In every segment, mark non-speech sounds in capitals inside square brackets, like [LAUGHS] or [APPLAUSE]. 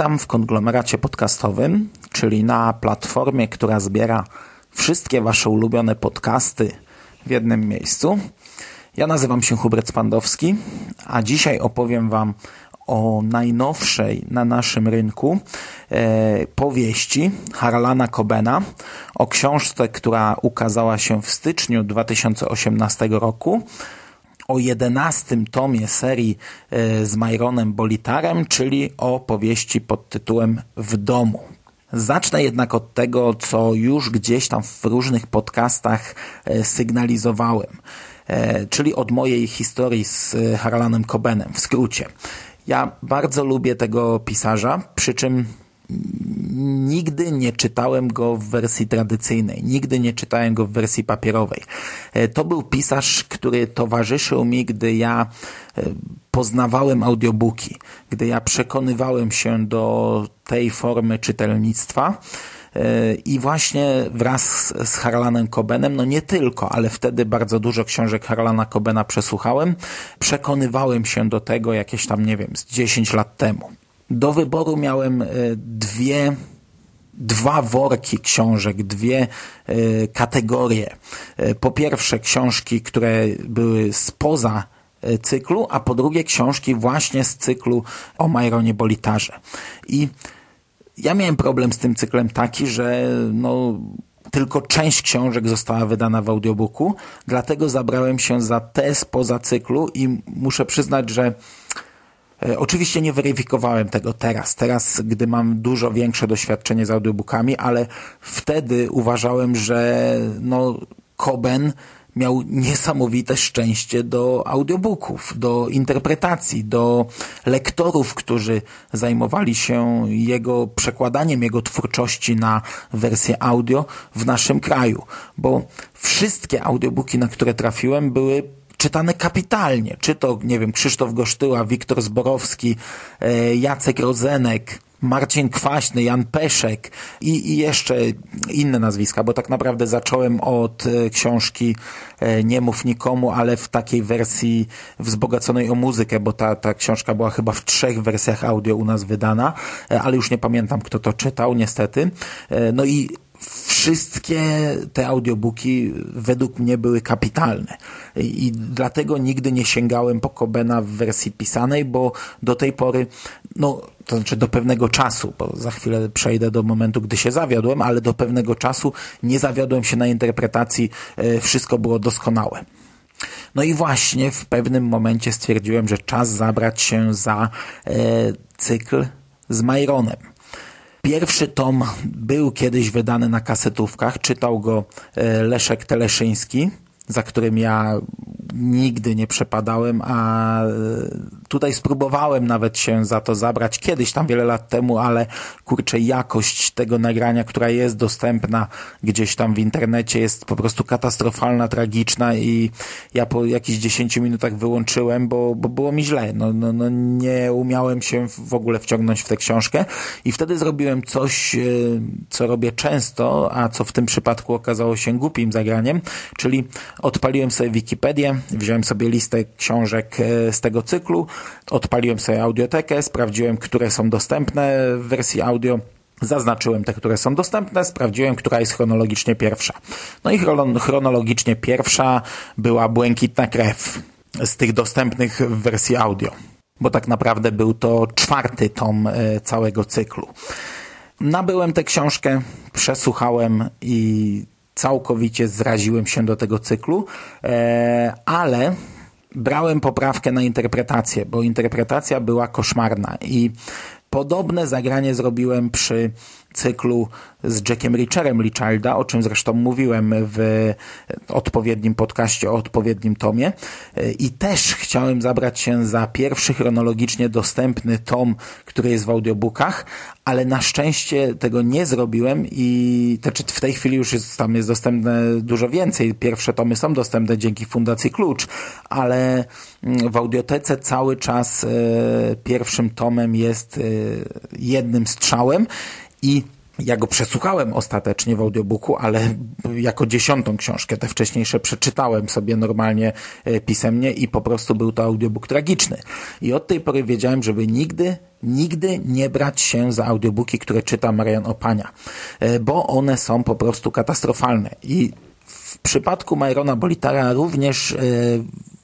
Witam w konglomeracie podcastowym, czyli na platformie, która zbiera wszystkie Wasze ulubione podcasty w jednym miejscu. Ja nazywam się Hubert Spandowski, a dzisiaj opowiem Wam o najnowszej na naszym rynku e, powieści Harlana Cobena, o książce, która ukazała się w styczniu 2018 roku, o jedenastym tomie serii e, z Myronem Bolitarem, czyli o powieści pod tytułem W domu. Zacznę jednak od tego, co już gdzieś tam w różnych podcastach e, sygnalizowałem, e, czyli od mojej historii z Harlanem Cobenem, w skrócie. Ja bardzo lubię tego pisarza, przy czym nigdy nie czytałem go w wersji tradycyjnej, nigdy nie czytałem go w wersji papierowej. E, to był pisarz, który towarzyszył mi, gdy ja e, poznawałem audiobooki, gdy ja przekonywałem się do tej formy czytelnictwa. E, I właśnie wraz z Harlanem Cobenem, no nie tylko, ale wtedy bardzo dużo książek Harlana Cobena przesłuchałem, przekonywałem się do tego jakieś tam, nie wiem, z 10 lat temu. Do wyboru miałem e, dwie dwa worki książek, dwie y, kategorie. Y, po pierwsze książki, które były spoza cyklu, a po drugie książki właśnie z cyklu o Majronie Bolitarze. I ja miałem problem z tym cyklem taki, że no, tylko część książek została wydana w audiobooku, dlatego zabrałem się za te spoza cyklu i muszę przyznać, że E, oczywiście nie weryfikowałem tego teraz, teraz, gdy mam dużo większe doświadczenie z audiobookami, ale wtedy uważałem, że no, Koben miał niesamowite szczęście do audiobooków, do interpretacji, do lektorów, którzy zajmowali się jego przekładaniem jego twórczości na wersję audio w naszym kraju, bo wszystkie audiobooki, na które trafiłem, były czytane kapitalnie. Czy to, nie wiem, Krzysztof Gosztyła, Wiktor Zborowski, e, Jacek Rozenek, Marcin Kwaśny, Jan Peszek i, i, jeszcze inne nazwiska, bo tak naprawdę zacząłem od e, książki e, Nie mów nikomu, ale w takiej wersji wzbogaconej o muzykę, bo ta, ta książka była chyba w trzech wersjach audio u nas wydana, ale już nie pamiętam kto to czytał niestety. No i wszystkie te audiobooki według mnie były kapitalne i dlatego nigdy nie sięgałem po Kobena w wersji pisanej, bo do tej pory, no to znaczy do pewnego czasu, bo za chwilę przejdę do momentu, gdy się zawiodłem, ale do pewnego czasu nie zawiodłem się na interpretacji, e, wszystko było doskonałe. No i właśnie w pewnym momencie stwierdziłem, że czas zabrać się za e, cykl z Myronem. Pierwszy tom był kiedyś wydany na kasetówkach, czytał go e, Leszek Teleszyński, za którym ja nigdy nie przepadałem, a e, tutaj spróbowałem nawet się za to zabrać kiedyś tam wiele lat temu, ale kurczę, jakość tego nagrania, która jest dostępna gdzieś tam w internecie jest po prostu katastrofalna, tragiczna i ja po jakichś 10 minutach wyłączyłem, bo, bo było mi źle. No, no, no nie umiałem się w ogóle wciągnąć w tę książkę i wtedy zrobiłem coś, e, co robię często, a co w tym przypadku okazało się głupim zagraniem, czyli odpaliłem sobie Wikipedię, wziąłem sobie listę książek e, z tego cyklu, odpaliłem sobie audiotekę, sprawdziłem, które są dostępne w wersji audio, Zaznaczyłem te, które są dostępne, sprawdziłem, która jest chronologicznie pierwsza. No i chronologicznie pierwsza była Błękitna Krew z tych dostępnych w wersji audio, bo tak naprawdę był to czwarty tom e, całego cyklu. Nabyłem tę książkę, przesłuchałem i całkowicie zraziłem się do tego cyklu, e, ale brałem poprawkę na interpretację, bo interpretacja była koszmarna i Podobne zagranie zrobiłem przy cyklu z Jackiem Richerem Lichilda, o czym zresztą mówiłem w odpowiednim podcaście o odpowiednim tomie. I też chciałem zabrać się za pierwszy chronologicznie dostępny tom, który jest w audiobookach, ale na szczęście tego nie zrobiłem i znaczy w tej chwili już jest, tam jest dostępne dużo więcej. Pierwsze tomy są dostępne dzięki Fundacji Klucz, ale mm, w audiotece cały czas e, pierwszym tomem jest e, jednym strzałem i ja go przesłuchałem ostatecznie w audiobooku, ale jako dziesiątą książkę. Te wcześniejsze przeczytałem sobie normalnie e, pisemnie i po prostu był to audiobook tragiczny. I od tej pory wiedziałem, żeby nigdy nigdy nie brać się za audiobooki, które czyta Marian Opania, e, bo one są po prostu katastrofalne. I w przypadku Myrona Bolitara również e,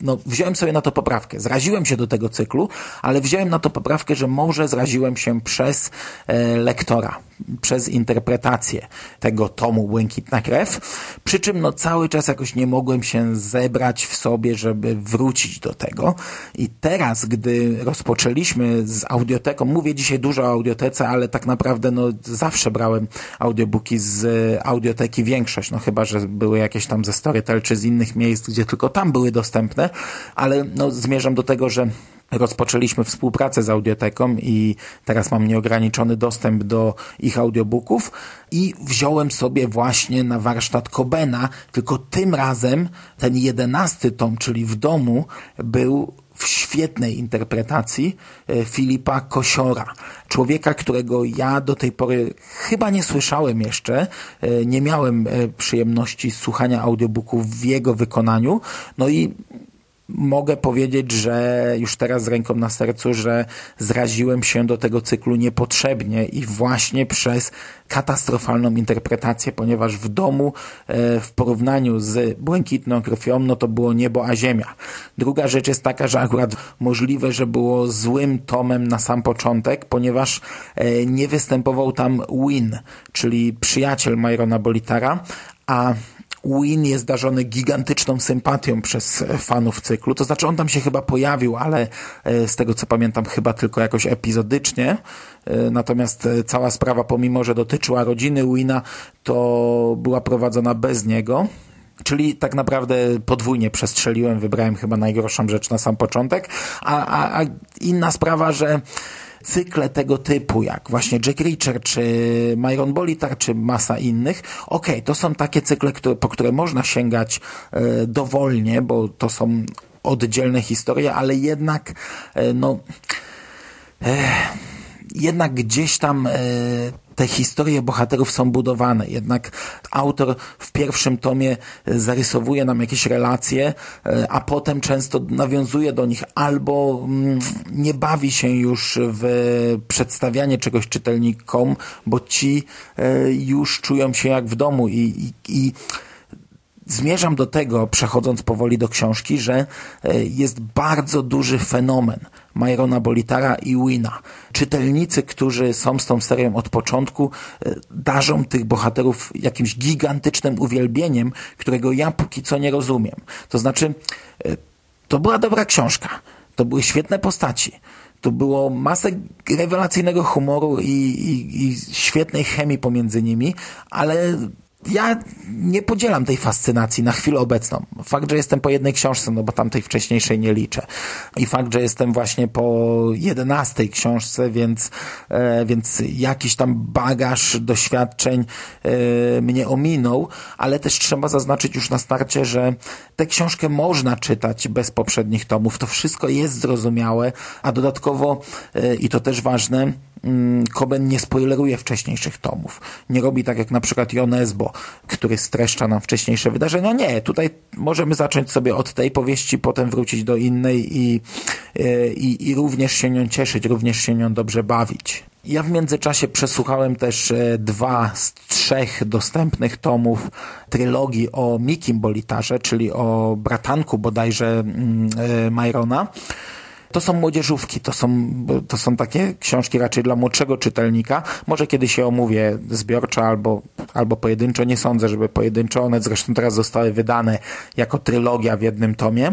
no, wziąłem sobie na to poprawkę. Zraziłem się do tego cyklu, ale wziąłem na to poprawkę, że może zraziłem się przez e, lektora, przez interpretację tego tomu Błękitna Krew, przy czym no, cały czas jakoś nie mogłem się zebrać w sobie, żeby wrócić do tego. I teraz, gdy rozpoczęliśmy z audioteką, mówię dzisiaj dużo o audiotece, ale tak naprawdę no, zawsze brałem audiobooki z audioteki większość, no chyba, że były jakieś tam ze Storytel czy z innych miejsc, gdzie tylko tam były dostępne, ale no, zmierzam do tego, że rozpoczęliśmy współpracę z Audioteką i teraz mam nieograniczony dostęp do ich audiobooków i wziąłem sobie właśnie na warsztat Kobena, tylko tym razem ten jedenasty tom, czyli w domu, był w świetnej interpretacji e, Filipa Kosiora. Człowieka, którego ja do tej pory chyba nie słyszałem jeszcze. E, nie miałem e, przyjemności słuchania audiobooków w jego wykonaniu. No i mogę powiedzieć, że już teraz z ręką na sercu, że zraziłem się do tego cyklu niepotrzebnie i właśnie przez katastrofalną interpretację, ponieważ w domu e, w porównaniu z Błękitną Krwią, no to było niebo a ziemia. Druga rzecz jest taka, że akurat możliwe, że było złym tomem na sam początek, ponieważ e, nie występował tam Win, czyli przyjaciel Myrona Bolitara, a Win jest darzony gigantyczną sympatią przez fanów cyklu. To znaczy on tam się chyba pojawił, ale e, z tego co pamiętam chyba tylko jakoś epizodycznie. E, natomiast e, cała sprawa, pomimo że dotyczyła rodziny Wina, to była prowadzona bez niego. Czyli tak naprawdę podwójnie przestrzeliłem, wybrałem chyba najgorszą rzecz na sam początek. A, a, a inna sprawa, że cykle tego typu, jak właśnie Jack Reacher, czy Myron Bolitar, czy masa innych, okej, okay, to są takie cykle, które, po które można sięgać e, dowolnie, bo to są oddzielne historie, ale jednak e, no e, jednak gdzieś tam te historie bohaterów są budowane. Jednak autor w pierwszym tomie zarysowuje nam jakieś relacje, e, a potem często nawiązuje do nich albo mm, nie bawi się już w przedstawianie czegoś czytelnikom, bo ci e, już czują się jak w domu i, i, i zmierzam do tego, przechodząc powoli do książki, że e, jest bardzo duży fenomen Myrona Bolitara i Wina. Czytelnicy, którzy są z tą serią od początku, e, darzą tych bohaterów jakimś gigantycznym uwielbieniem, którego ja póki co nie rozumiem. To znaczy, e, to była dobra książka. To były świetne postaci. To było masę rewelacyjnego humoru i, i, i świetnej chemii pomiędzy nimi, ale ja nie podzielam tej fascynacji na chwilę obecną. Fakt, że jestem po jednej książce, no bo tamtej wcześniejszej nie liczę. I fakt, że jestem właśnie po jedenastej książce, więc, e, więc jakiś tam bagaż doświadczeń e, mnie ominął, ale też trzeba zaznaczyć już na starcie, że tę książkę można czytać bez poprzednich tomów. To wszystko jest zrozumiałe, a dodatkowo, e, i to też ważne, Koben mm, nie spoileruje wcześniejszych tomów. Nie robi tak jak na przykład Jon Esbo, który streszcza nam wcześniejsze wydarzenia. Nie, tutaj możemy zacząć sobie od tej powieści, potem wrócić do innej i, e, i, i również się nią cieszyć, również się nią dobrze bawić. Ja w międzyczasie przesłuchałem też e, dwa z trzech dostępnych tomów trylogii o Mikim Bolitarze, czyli o bratanku bodajże mm, e, Myrona. To są młodzieżówki, to są, to są takie książki raczej dla młodszego czytelnika. Może kiedyś się omówię zbiorczo albo, albo pojedynczo. Nie sądzę, żeby pojedynczo. One zresztą teraz zostały wydane jako trylogia w jednym tomie.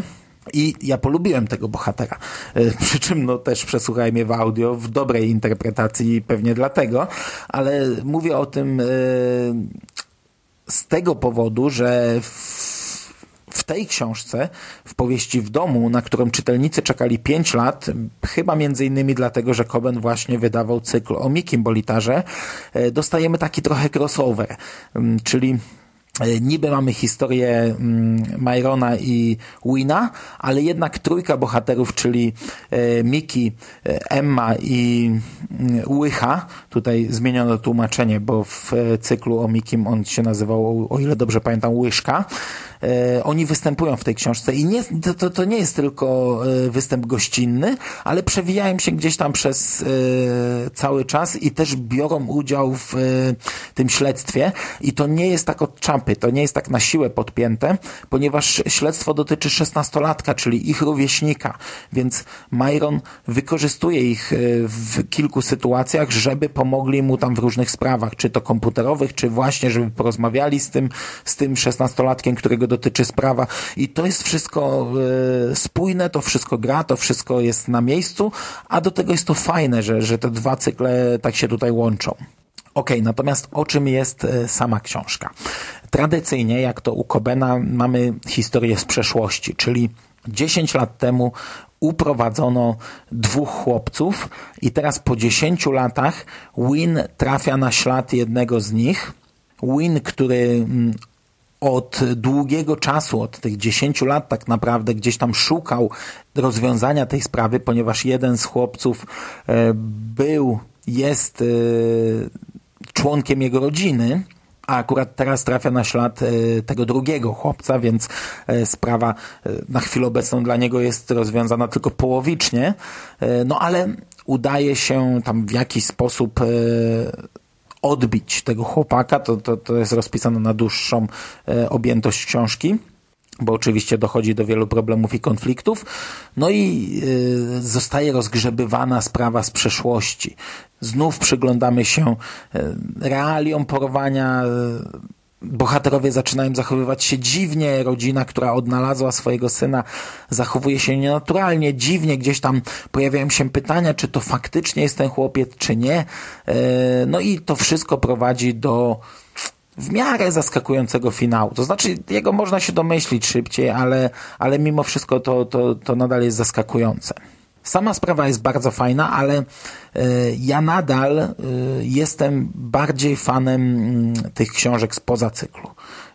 I ja polubiłem tego bohatera. E, przy czym no też przesłuchałem je w audio w dobrej interpretacji pewnie dlatego, ale mówię o tym e, z tego powodu, że w, w tej książce, w powieści w domu, na którą czytelnicy czekali 5 lat, chyba między innymi dlatego, że Coben właśnie wydawał cykl o Mikim Bolitarze, e, dostajemy taki trochę crossover, mm, czyli E, niby mamy historię mm, Myrona i Wina, ale jednak trójka bohaterów, czyli e, Miki, Emma i mm, Łycha, tutaj zmieniono tłumaczenie, bo w cyklu o Mikim on się nazywał, o ile dobrze pamiętam, Łyżka, E, oni występują w tej książce i nie, to, to nie jest tylko e, występ gościnny, ale przewijają się gdzieś tam przez e, cały czas i też biorą udział w tym śledztwie. I to nie jest tak od czapy, to nie jest tak na siłę podpięte, ponieważ śledztwo dotyczy szesnastolatka, czyli ich rówieśnika, więc Myron wykorzystuje ich w kilku sytuacjach, żeby pomogli mu tam w różnych sprawach, czy to komputerowych, czy właśnie, żeby porozmawiali z tym, z tym szesnastolatkiem, którego dotyczy sprawa i to jest wszystko e, spójne, to wszystko gra, to wszystko jest na miejscu, a do tego jest to fajne, że, że te dwa cykle tak się tutaj łączą. Ok, natomiast o czym jest e, sama książka? Tradycyjnie, jak to u Kobena, mamy historię z przeszłości, czyli 10 lat temu uprowadzono dwóch chłopców i teraz po 10 latach Win trafia na ślad jednego z nich. Win, który mm, od długiego czasu, od tych 10 lat tak naprawdę gdzieś tam szukał rozwiązania tej sprawy, ponieważ jeden z chłopców e, był, jest e, członkiem jego rodziny, a akurat teraz trafia na ślad e, tego drugiego chłopca, więc sprawa na chwilę obecną dla niego jest rozwiązana tylko połowicznie, no ale udaje się tam w jakiś sposób odbić tego chłopaka, to, to, to jest rozpisane na dłuższą e, objętość książki bo oczywiście dochodzi do wielu problemów i konfliktów. No i zostaje rozgrzebywana sprawa z przeszłości. Znów przyglądamy się y, realiom porowania y, bohaterowie zaczynają zachowywać się dziwnie, rodzina, która odnalazła swojego syna, zachowuje się nienaturalnie, dziwnie, gdzieś tam pojawiają się pytania, czy to faktycznie jest ten chłopiec, czy nie. E, no i to wszystko prowadzi do w miarę zaskakującego finału. To znaczy, jego można się domyślić szybciej, ale, ale mimo wszystko to, to, to nadal jest zaskakujące. Sama sprawa jest bardzo fajna, ale e, ja nadal e, jestem bardziej fanem mm, tych książek spoza cyklu.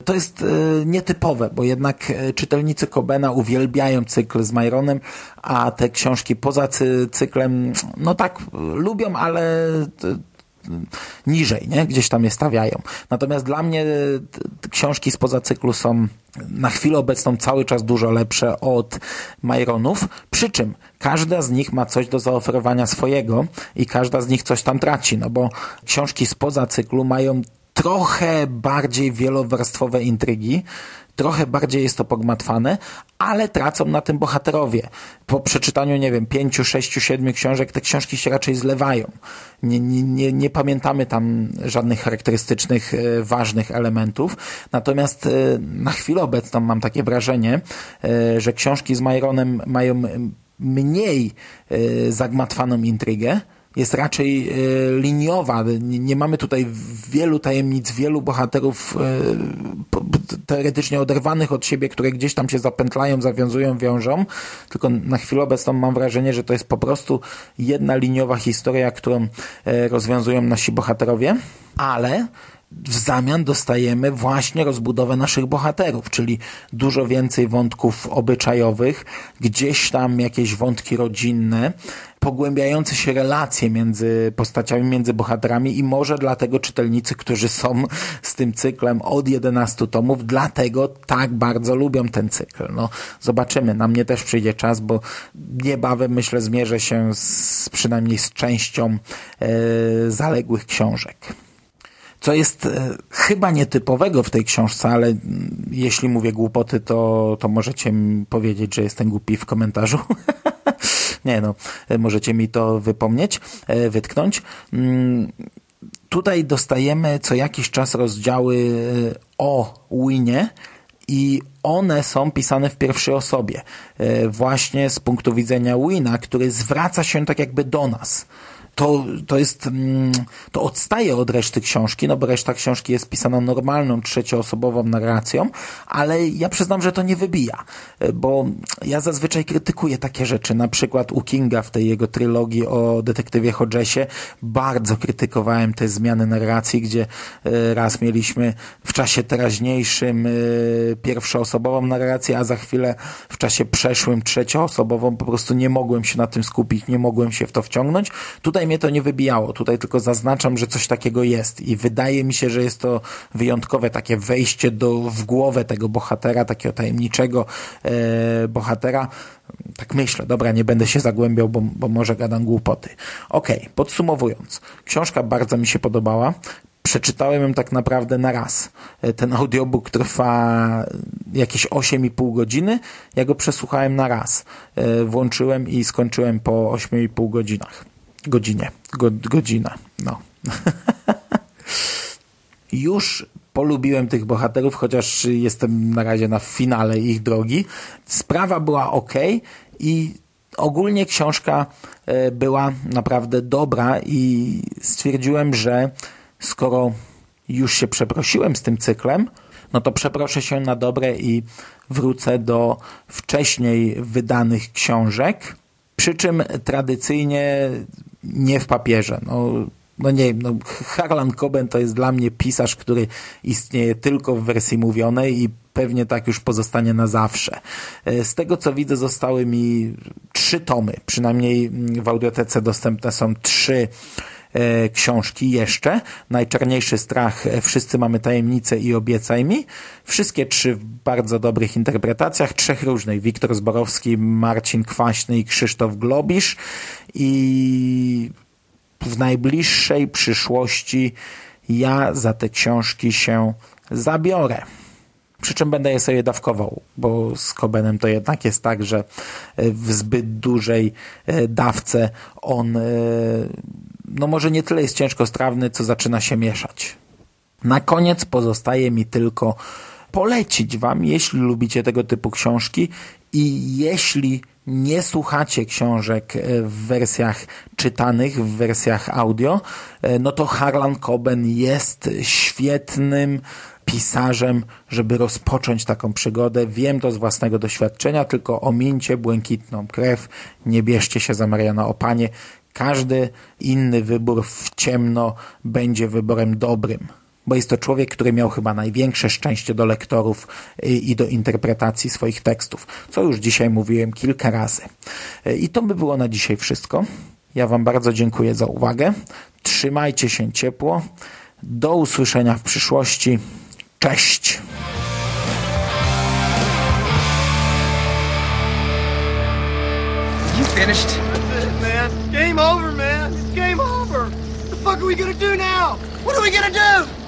To jest e, nietypowe, bo jednak czytelnicy Kobena uwielbiają cykl z Myronem, a te książki poza cyklem, no tak, lubią, ale niżej, nie? gdzieś tam je stawiają. Natomiast dla mnie książki spoza cyklu są na chwilę obecną cały czas dużo lepsze od Myronów, przy czym każda z nich ma coś do zaoferowania swojego i każda z nich coś tam traci, no bo książki spoza cyklu mają trochę bardziej wielowarstwowe intrygi, trochę bardziej jest to pogmatwane, ale tracą na tym bohaterowie. Po przeczytaniu, nie wiem, pięciu, sześciu, siedmiu książek, te książki się raczej zlewają. Nie, nie, nie, nie pamiętamy tam żadnych charakterystycznych, e, ważnych elementów. Natomiast e, na chwilę obecną mam takie wrażenie, e, że książki z Myronem mają mniej zagmatwaną intrygę, jest raczej e, liniowa. Nie, mamy tutaj wielu tajemnic, wielu bohaterów e, teoretycznie oderwanych od siebie, które gdzieś tam się zapętlają, zawiązują, wiążą, tylko na chwilę obecną mam wrażenie, że to jest po prostu jedna liniowa historia, którą e, rozwiązują nasi bohaterowie, ale w zamian dostajemy właśnie rozbudowę naszych bohaterów, czyli dużo więcej wątków obyczajowych, gdzieś tam jakieś wątki rodzinne, pogłębiające się relacje między postaciami, między bohaterami i może dlatego czytelnicy, którzy są z tym cyklem od 11 tomów, dlatego tak bardzo lubią ten cykl. No, zobaczymy, na mnie też przyjdzie czas, bo niebawem myślę zmierzę się z, przynajmniej z częścią e, zaległych książek. Co jest e, chyba nietypowego w tej książce, ale jeśli mówię głupoty, to, to możecie mi powiedzieć, że jestem głupi w komentarzu. [LAUGHS] Nie no, e, możecie mi to wypomnieć, e, wytknąć. Mm, tutaj dostajemy co jakiś czas rozdziały o Winie i one są pisane w pierwszej osobie, właśnie z punktu widzenia Wina, który zwraca się tak jakby do nas to, to jest, mm, to odstaje od reszty książki, no bo reszta książki jest pisana normalną, trzecioosobową narracją, ale ja przyznam, że to nie wybija, bo ja zazwyczaj krytykuję takie rzeczy, na przykład u Kinga w tej jego trylogii o detektywie Hodgesie bardzo krytykowałem te zmiany narracji, gdzie e, raz mieliśmy w czasie teraźniejszym e, pierwszoosobową narrację, a za chwilę w czasie przeszłym trzecioosobową, po prostu nie mogłem się na tym skupić, nie mogłem się w to wciągnąć. Tutaj mnie to nie wybijało. Tutaj tylko zaznaczam, że coś takiego jest i wydaje mi się, że jest to wyjątkowe takie wejście do, w głowę tego bohatera, takiego tajemniczego e, bohatera. Tak myślę, dobra, nie będę się zagłębiał, bo, bo może gadam głupoty. Okej, okay, podsumowując. Książka bardzo mi się podobała przeczytałem ją tak naprawdę na raz. E, ten audiobook trwa jakieś 8,5 godziny. Ja go przesłuchałem na raz. E, włączyłem i skończyłem po 8,5 godzinach godzinie. Go, godzina. No. [LAUGHS] Już polubiłem tych bohaterów, chociaż jestem na razie na finale ich drogi. Sprawa była ok i ogólnie książka e, była naprawdę dobra i stwierdziłem, że skoro już się przeprosiłem z tym cyklem, no to przeproszę się na dobre i wrócę do wcześniej wydanych książek. Przy czym tradycyjnie nie w papierze. No, no nie wiem, no Harlan Coben to jest dla mnie pisarz, który istnieje tylko w wersji mówionej i pewnie tak już pozostanie na zawsze. E, z tego co widzę zostały mi trzy tomy, przynajmniej w audiotece dostępne są trzy książki jeszcze. Najczarniejszy strach, e, Wszyscy mamy tajemnicę i obiecaj mi. Wszystkie trzy w bardzo dobrych interpretacjach, trzech różnych. Wiktor Zborowski, Marcin Kwaśny i Krzysztof Globisz. I w najbliższej przyszłości ja za te książki się zabiorę. Przy czym będę je sobie dawkował, bo z Kobenem to jednak jest tak, że w zbyt dużej e, dawce on e, no może nie tyle jest ciężko strawny, co zaczyna się mieszać. Na koniec pozostaje mi tylko polecić Wam, jeśli lubicie tego typu książki i jeśli nie słuchacie książek e, w wersjach czytanych, w wersjach audio, e, no to Harlan Coben jest świetnym pisarzem, żeby rozpocząć taką przygodę. Wiem to z własnego doświadczenia, tylko omincie błękitną krew, nie bierzcie się za Mariana Opanie. Każdy inny wybór w ciemno będzie wyborem dobrym bo jest to człowiek, który miał chyba największe szczęście do lektorów i do interpretacji swoich tekstów, co już dzisiaj mówiłem kilka razy. I to by było na dzisiaj wszystko. Ja Wam bardzo dziękuję za uwagę. Trzymajcie się ciepło. Do usłyszenia w przyszłości. Cześć! You finished? That's it, man. Game over, man. It's game over. What the fuck are we gonna do now? What are we gonna do?